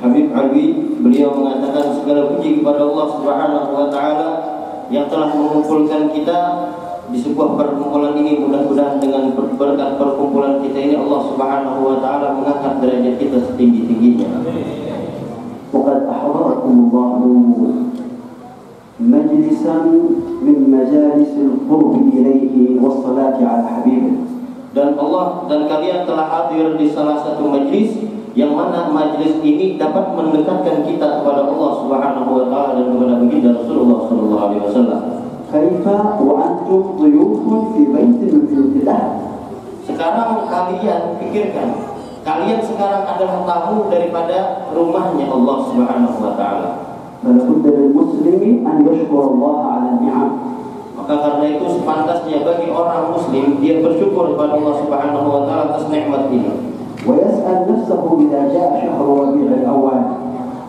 Habib Alwi beliau mengatakan segala puji kepada Allah Subhanahu wa taala yang telah mengumpulkan kita di sebuah perkumpulan ini mudah-mudahan dengan berkat perkumpulan kita ini Allah Subhanahu wa taala mengangkat derajat kita setinggi-tingginya. Waqad ahdarakumullahu majlisan min majalisil qurb ilaihi wassalati ala habibih. Dan Allah dan kalian telah hadir di salah satu majlis yang mana majlis ini dapat mendekatkan kita kepada Allah Subhanahu wa taala dan kepada baginda Rasulullah sallallahu alaihi wasallam. كيف وأنتم ضيوف في بيت من بيوت الله Sekarang kalian pikirkan, kalian sekarang adalah tamu daripada rumahnya Allah Subhanahu wa taala. فلابد للمسلم أن يشكر الله على النعم Maka karena itu sepantasnya bagi orang muslim dia bersyukur kepada Allah Subhanahu wa taala atas nikmat ini. ويسأل نفسه إذا جاء شهر ربيع الأول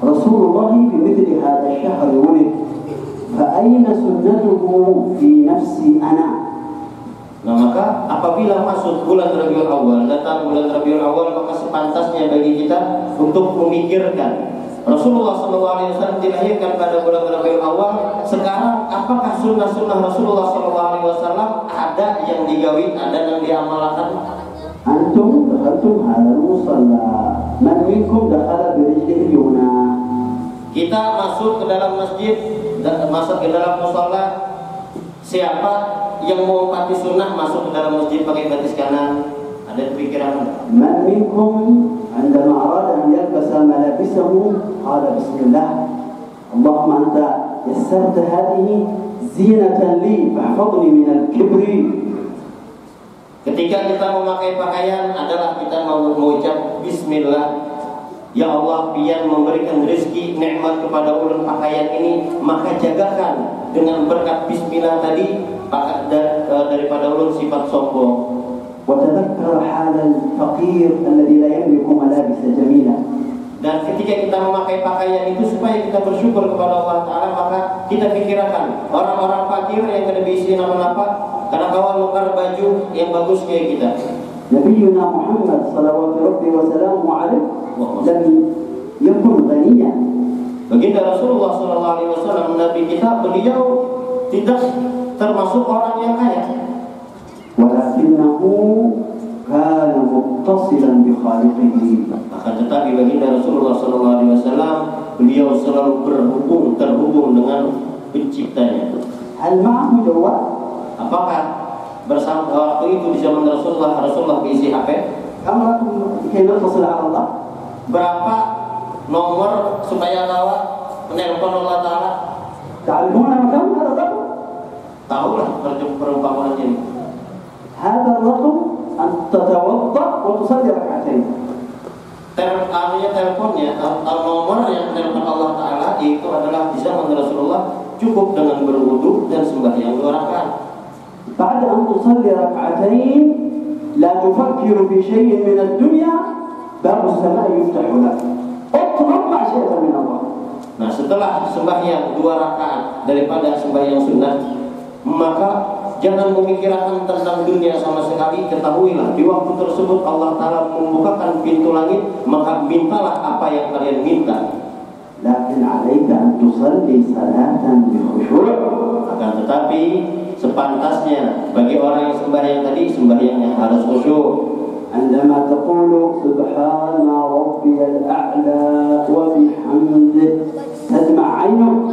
رسول الله في مثل هذا الشهر ولد فأين سنته في نفسي أنا Nah maka apabila masuk bulan Rabiul Awal, datang bulan Rabiul Awal maka sepantasnya bagi kita untuk memikirkan Rasulullah SAW dilahirkan pada bulan Rabiul Awal. Sekarang apakah sunnah-sunnah Rasulullah SAW ada yang digawi, ada yang diamalkan? أنتم دخلتم هذا المصلى من منكم دخل برجله اليمنى Kita masuk ke dalam masjid, dan masuk ke dalam musola. Siapa yang mau pati sunnah masuk ke dalam masjid pakai batis kanan? Ada pikiran? من منكم عندما أراد أن يلبس ملابسه قال بسم الله اللهم أنت يسرت هذه زينة لي فاحفظني من الكبر Ketika kita memakai pakaian adalah kita mau mengucap Bismillah Ya Allah biar memberikan rezeki nikmat kepada ulun pakaian ini Maka jagakan dengan berkat Bismillah tadi maka da- eh, daripada ulun sifat sombong وتذكر حال الفقير الذي لا يملك ملابس جميلة Dan ketika kita memakai pakaian itu supaya kita bersyukur kepada Allah Ta'ala Maka kita pikirkan orang-orang fakir yang tidak bisa apa-apa Karena kawan nukar baju yang bagus kayak kita نبينا محمد صلوات ربي وسلامه عليه لم يكن غنيا Baginda Rasulullah SAW Nabi kita beliau tidak termasuk orang yang kaya ولكنه كان متصلا بخالقه akan tetapi baginda Rasulullah SAW beliau selalu berhubung terhubung dengan penciptanya هل معه جوال؟ apakah bersama waktu itu di zaman Rasulullah Rasulullah diisi HP كم رقم لكي نتصل على الله؟ berapa nomor supaya lawat menelpon Allah Ta'ala تعرفون كم هذا الرقم؟ tahulah per- perumpamaannya ini هذا الرقم أن تتوضأ وتصلي ركعتين Ter, artinya teleponnya atau atau nomor yang telepon Allah Ta'ala itu adalah di zaman Rasulullah cukup dengan berwudu dan sembahyang dua rakaat. بعد أن تصلي ركعتين لا تفكر في شيء من الدنيا باب السماء يفتح لك اطلب ما شئت من الله Nah setelah sembahyang dua rakaat daripada sembahyang sunnah maka jangan memikirkan tentang dunia sama sekali ketahuilah di waktu tersebut Allah Ta'ala membukakan pintu langit maka mintalah apa yang kalian minta لكن عليك أن تصلي صلاة بخشوع akan tetapi sepantasnya bagi orang yang sembahyang tadi sembahyangnya harus khusyuk عندما تقول سبحان ربي الأعلى وبحمده تدمع عينك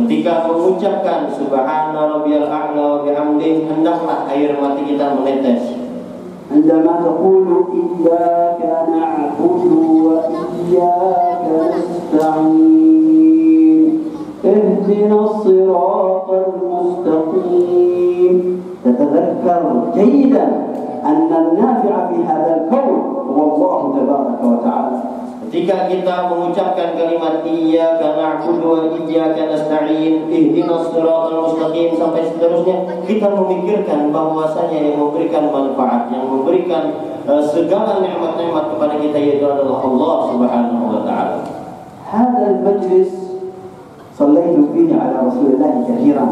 Ketika mengucapkan Subhana rabbiyal a'la wa bihamdih hendaklah air mata kita menetes. عندما تقول إياك نعبد وإياك نستعين اهدنا الصراط المستقيم تتذكر جيدا أن النافع في هذا الكون هو الله تبارك وتعالى Ketika kita mengucapkan kalimat Iyyaka na'budu wa iyyaka nasta'in ihdinas siratal mustaqim sampai seterusnya kita memikirkan bahwasanya yang memberikan manfaat yang memberikan eh, segala nikmat-nikmat kepada kita yaitu adalah Allah Subhanahu wa taala. هذا المجلس صليت فيه على رسول الله كثيرا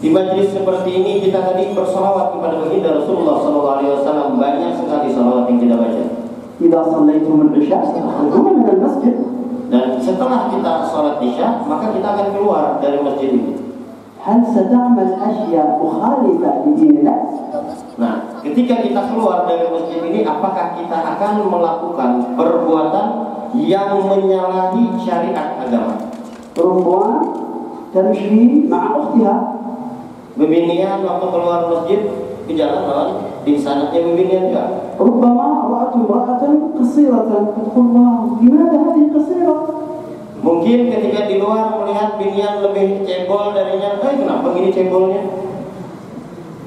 Di majelis seperti ini kita tadi bersalawat kepada baginda Rasulullah SAW banyak sekali salawat yang kita baca. إذا صليتم العشاء ستخرجون من المسجد Dan setelah kita sholat isya, maka kita akan keluar dari masjid ini. هل ستعمل أشياء مخالفة لدين الله؟ Nah, ketika kita keluar dari masjid ini, apakah kita akan melakukan perbuatan yang menyalahi syariat agama? perempuan تمشي مع أختها Bebinian waktu keluar masjid di jalan lawan di sanatnya bebinian juga. ربما رأت امرأة قصيرة تقول واو لماذا هذه قصيرة؟ Mungkin ketika di luar melihat binian lebih cebol darinya, eh kenapa gini cebolnya?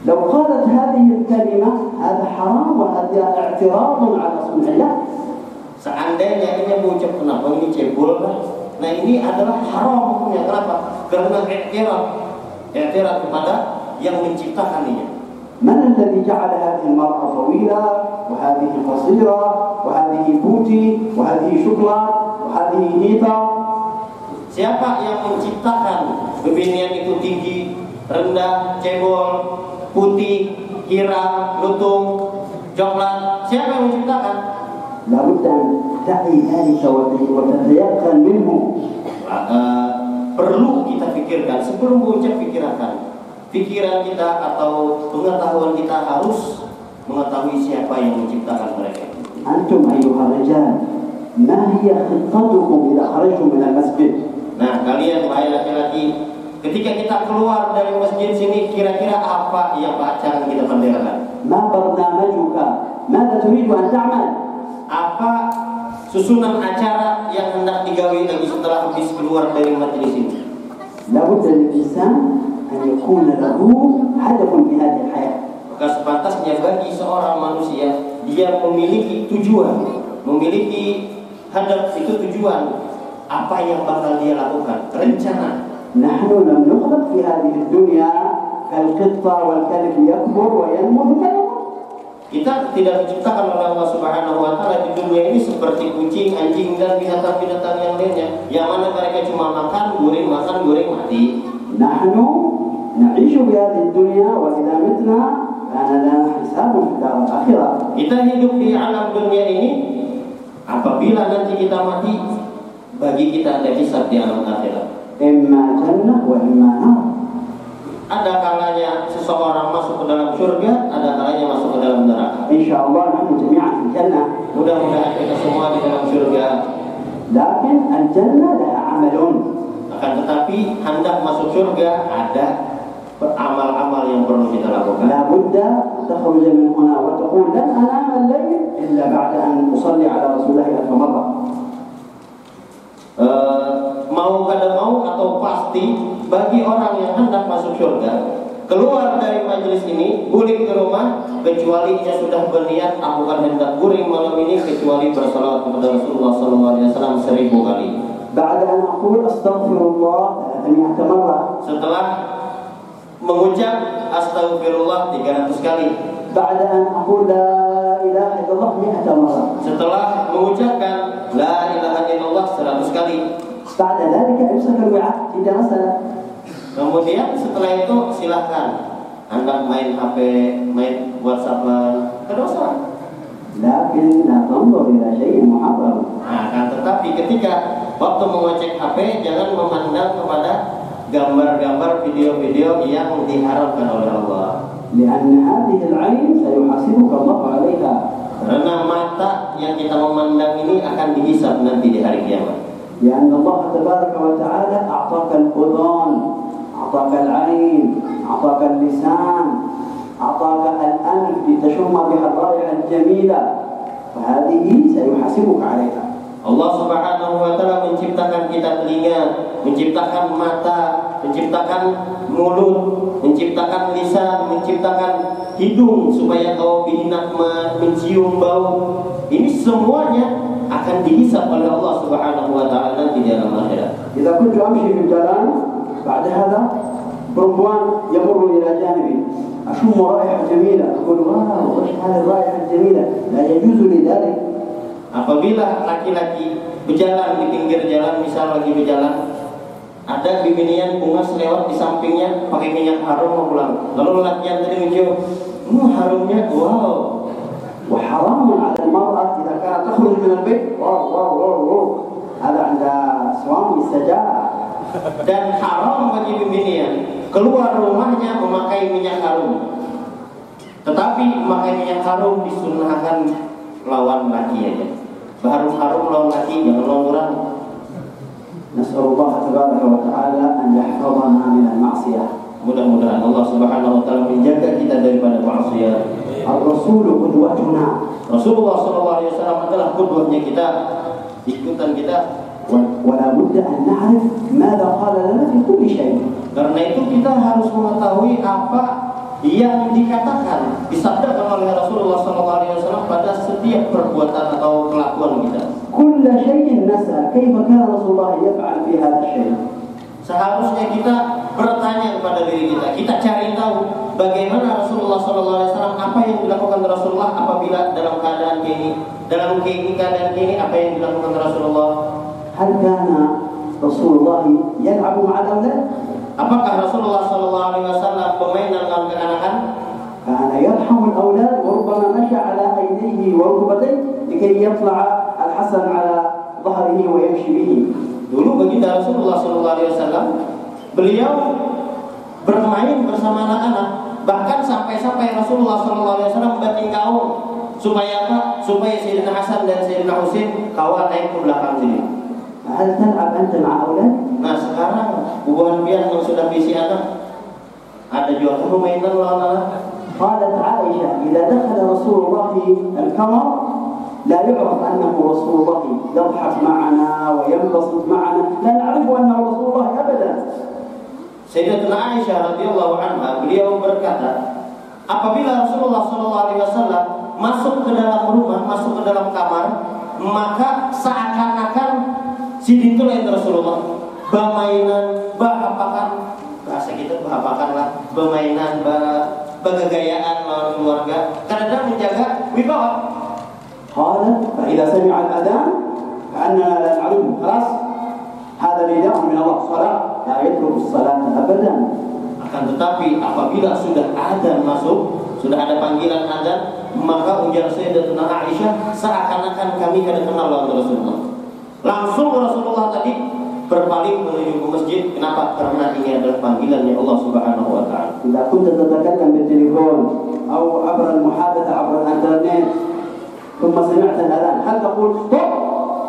لو قالت هذه الكلمة هذا حرام وهذا اعتراض على صنع الله Seandainya ini mengucap kenapa ini cebol kan? Nah ini adalah haram hukumnya. Kenapa? Karena iktiraf, I'tiraf kepada yang menciptakannya. Man alladhi ja'ala hadhihi al-mar'a tawila wa hadhihi qasira wa hadhihi buti wa hadhihi shukla wa hadhihi nita? Siapa yang menciptakan bebinian itu tinggi, rendah, cebol, putih, kira, lutung, coklat? Siapa yang menciptakan? Labudda tahi, ta'i dhalika wa tayaqqan minhu. Ah, ah perlu kita pikirkan sebelum mengucap pikirkan. Pikiran kita atau pengetahuan kita harus mengetahui siapa yang menciptakan mereka. أنتم أيها الرجال ما هي خطتكم إذا خرجتم من المسجد Nah, kalian wahai laki-laki, ketika kita keluar dari masjid sini, kira-kira apa yang akan kita benderakan? ما برنامجك ماذا تريد أن تعمل Apa susunan acara yang hendak digawe lagi setelah habis keluar dari majelis ini? لابد للإنسان أن يكون له هدف في هذه الحياة Maka sepantasnya bagi seorang manusia dia memiliki tujuan, memiliki hadap itu tujuan apa yang bakal dia lakukan, rencana. نحن لم نخلق في هذه الدنيا كالقطة والكلب يكبر وينمو ثم يموت kita tidak diciptakan oleh Allah Subhanahu wa taala di dunia ini seperti kucing, anjing dan binatang-binatang yang lainnya yang mana mereka cuma makan, guring, makan, guring, mati. Nah, na'ishu di dunia, wajibnya wa idza mitna lana hisabun fil akhirat. Kita hidup di alam dunia ini apabila nanti kita mati bagi kita ada hisab di alam akhirat. Emma jannah wa emma ada kalanya seseorang masuk ke dalam surga, ada kalanya masuk ke dalam neraka. Insya Allah nanti jemaah fil jannah. Mudah-mudahan kita semua di dalam surga. Lakin al-jannah ada amalun. Akan tetapi hendak masuk surga ada amal-amal yang perlu kita lakukan. La budda takhruj min huna wa taqul lan anama al-layl illa ba'da an usalli ala rasulillah al-marra. Uh, mau kada mau atau pasti bagi orang yang hendak masuk surga keluar dari majelis ini balik ke rumah kecuali ia sudah berniat aku akan hendak guring malam ini kecuali bersalawat kepada Rasulullah SAW seribu kali بعد أن أقول أستغفر الله 300 مرة setelah mengucap astagfirullah 300 kali بعد أن أقول لا إله إلا الله 100 مرة setelah mengucapkan la ilaha illallah 100 kali بعد ذلك امسك الوعاء tidak masalah kemudian setelah itu silahkan anda main HP main WhatsAppan tidak usah لكن لا تنظر إلى شيء محرم Nah, kan tetapi ketika waktu mengecek HP jangan memandang kepada gambar-gambar video-video yang diharapkan oleh Allah. لأن هذه العين سيحاسبك الله عليها Karena mata yang kita memandang ini akan dihisap nanti di hari kiamat. لأن الله تبارك وتعالى أعطاك الأذن أعطاك العين أعطاك اللسان أعطاك الأنف لتشم بها الرائحة الجميلة وهذه سيحاسبك عليها Allah Subhanahu wa taala menciptakan kita telinga, menciptakan mata, menciptakan mulut, menciptakan lisan, menciptakan hidung supaya kau bihinakma mencium bau. Ini semuanya akan dihisap oleh Allah Subhanahu wa taala nanti di alam akhirat. إذا كنت أمشي في الجلال بعد هذا بربوان يمر إلى جانبي أشم رائحة جميلة أقول واو وش هذه الرائحة الجميلة لا يجوز لي ذلك Apabila laki-laki berjalan di pinggir jalan, misal lagi berjalan, ada bibinian bunga selewat di sampingnya pakai minyak harum mau pulang. Lalu lelakian tadi mencium, hmm, harumnya, wow. وحرام على المرأة إذا كانت تخرج من البيت واو واو واو واو هذا عند سوامي السجارة Dan haram bagi bibinian keluar rumahnya memakai minyak harum. Tetapi memakai minyak harum disunahkan lawan laki aja. Harum-harum lawan laki jangan lawan orang. نسأل الله تبارك وتعالى أن يحفظنا من المعصية Mudah-mudahan Allah Subhanahu Rasulullah qudwatuna. Rasulullah sallallahu alaihi wasallam adalah qudwahnya kita, ikutan kita. Wala budda an na'rif madza qala lana fi kulli syai. Karena itu kita harus mengetahui apa yang dikatakan disabdakan oleh Rasulullah saw pada setiap perbuatan atau kelakuan kita. Kullu syai'in nasa kaifa kana Rasulullah yaf'al fi hadha syai'. Seharusnya kita bertanya kepada diri kita, kita cari tahu bagaimana Rasul Rasulullah sallallahu alaihi wasallam apa yang dilakukan Rasulullah apabila dalam keadaan ini, dalam keadaan ini apa yang dilakukan Rasulullah هل كان رسول الله يلعب مع الأولاد؟ Apakah Rasulullah Shallallahu Alaihi Wasallam permainan dalam kekanakan? كان يرحم الأولاد وربما مشى على أيديه وركبتيه لكي يطلع الحسن على ظهره ويمشي به Dulu baginda Rasulullah Shallallahu Alaihi Wasallam beliau bermain bersama anak-anak bahkan sampai-sampai Rasulullah Shallallahu Alaihi Wasallam banting gaung supaya apa? Supaya Sayyidina Hasan dan Sayyidina Husain kawan naik ke belakang sini. هل تلعب أنت مع أولاد؟ Nah sekarang bubuhan pian yang sudah bisi anak ada juga permainan lawan anak. قالت عائشة إذا دخل رسول الله الكمر لا يعرف أنه رسول الله يضحك معنا وينبسط معنا لا نعرف أنه رسول الله أبدا Sayyidatuna Aisyah radhiyallahu anha beliau berkata, apabila Rasulullah Shallallahu alaihi wasallam masuk ke dalam rumah, masuk ke dalam kamar, maka seakan-akan si dintul yang Rasulullah bermainan, bahapakan bahasa kita bahapakan lah, bermainan, bah, bagagayaan lawan keluarga karena menjaga wibawa. قالت فإذا سمع الأذان كأننا لا نعلمه خلاص هذا نداء من الله صلاة لا يترك الصلاة أبدا Akan tetapi apabila sudah ada masuk, sudah ada panggilan azan, maka ujar Sayyidatuna Aisyah seakan-akan kami kada kenal lawan Rasulullah. Langsung Rasulullah tadi berpaling menuju ke masjid. Kenapa? Karena ini adalah panggilannya Allah Subhanahu wa taala. إذا كنت تتكلم بالتليفون أو عبر المحادثة عبر الإنترنت ثم سمعت الأذان هل تقول طب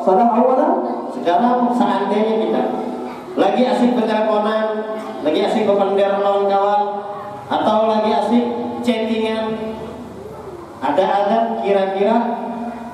صلاة أولا Sekarang seandainya kita lagi asik berteleponan, lagi asik berpendar lawan kawan, atau lagi asik chattingan, ada-ada kira-kira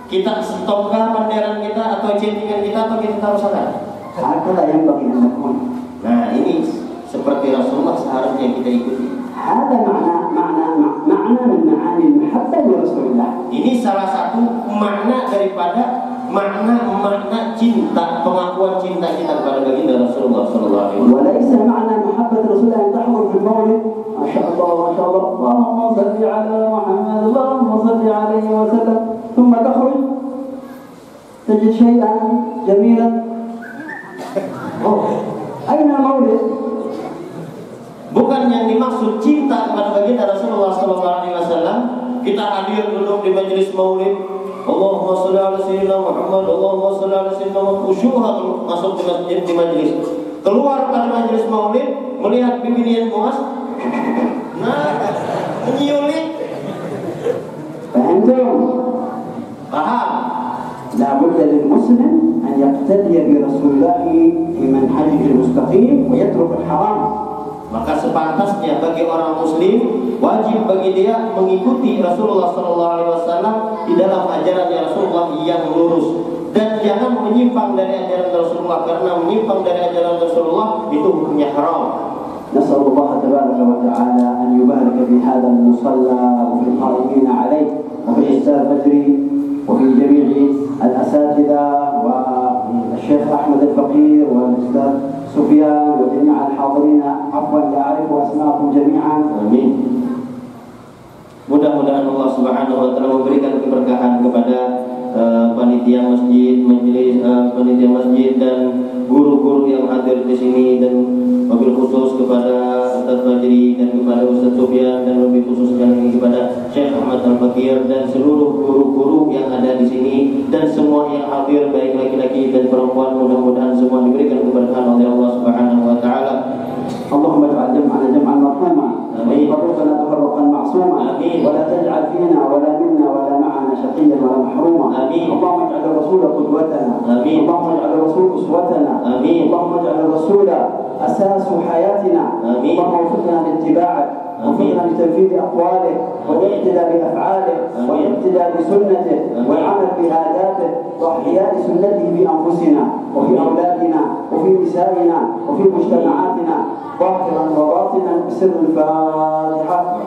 kita stopkah penderan kita atau chattingan kita atau kita taruh sana? Ada yang bagian hukum. Nah ini seperti Rasulullah seharusnya kita ikuti. Ada makna makna makna makna makna makna Rasulullah. Ini salah satu makna daripada makna-makna cinta, pengakuan cinta kita kepada baginda Rasulullah Sallallahu Alaihi Wasallam. وليس معنى محبة رسول الله أن تحضر في المولد ما شاء الله ما شاء الله اللهم صل على محمد اللهم صل عليه وسلم ثم تخرج تجد شيئا جميلا أوه. أين المولد؟ Bukan yang dimaksud cinta kepada baginda Rasulullah Sallallahu Alaihi Wasallam. Kita hadir duduk di majelis maulid. اللهم صل على سيدنا محمد اللهم صل على سيدنا محمد. خشوها masuk ke masjid di majelis keluar pada majelis maulid melihat pimpinan muas. Nah menyulit. لابد للمسلم ان يقتدي برسول الله في منهجه المستقيم ويترك الحرام Maka sepantasnya bagi orang muslim wajib bagi dia mengikuti Rasulullah Sallallahu Alaihi Wasallam di dalam ajaran Rasulullah yang lurus dan jangan menyimpang dari ajaran Rasulullah karena menyimpang dari ajaran Rasulullah itu hukumnya haram. نسأل الله تبارك وتعالى أن يبارك في هذا المصلى وفي القائمين عليه وفي الأستاذ بدري وفي جميع الأساتذة والشيخ أحمد الفقير والأستاذ سفيان وجميع الحاضرين عفوا لا أعرف أسماءكم جميعا Amin. Mudah-mudahan Allah Subhanahu wa taala memberikan keberkahan kepada eh, panitia masjid, majelis eh, panitia masjid dan guru-guru yang yang hadir di sini dan mobil khusus kepada Ustaz Fajri dan kepada Ustaz Sufyan dan lebih khususnya lagi kepada Syekh Ahmad Al-Fakir dan seluruh guru-guru yang ada di sini dan semua yang hadir baik laki-laki dan perempuan mudah-mudahan semua diberikan جمعنا جمعا مرحوما. وتفرقنا تفرقا معصوما. ولا تجعل فينا ولا منا ولا معنا شقيا ولا محروما. اللهم اجعل الرسول قدوتنا. اللهم اجعل الرسول أسوتنا. اللهم اجعل الرسول أساس حياتنا. اللهم وفقنا لاتباعه آمين. وفقنا لتنفيذ أقواله والاقتداء بأفعاله. والاقتداء بسنته. والعمل بآدابه وإحياء سنته في أنفسنا وفي. أولادنا وفي نسائنا وفي مجتمعاتنا ظاهرا وباطنا بسر الفاتحة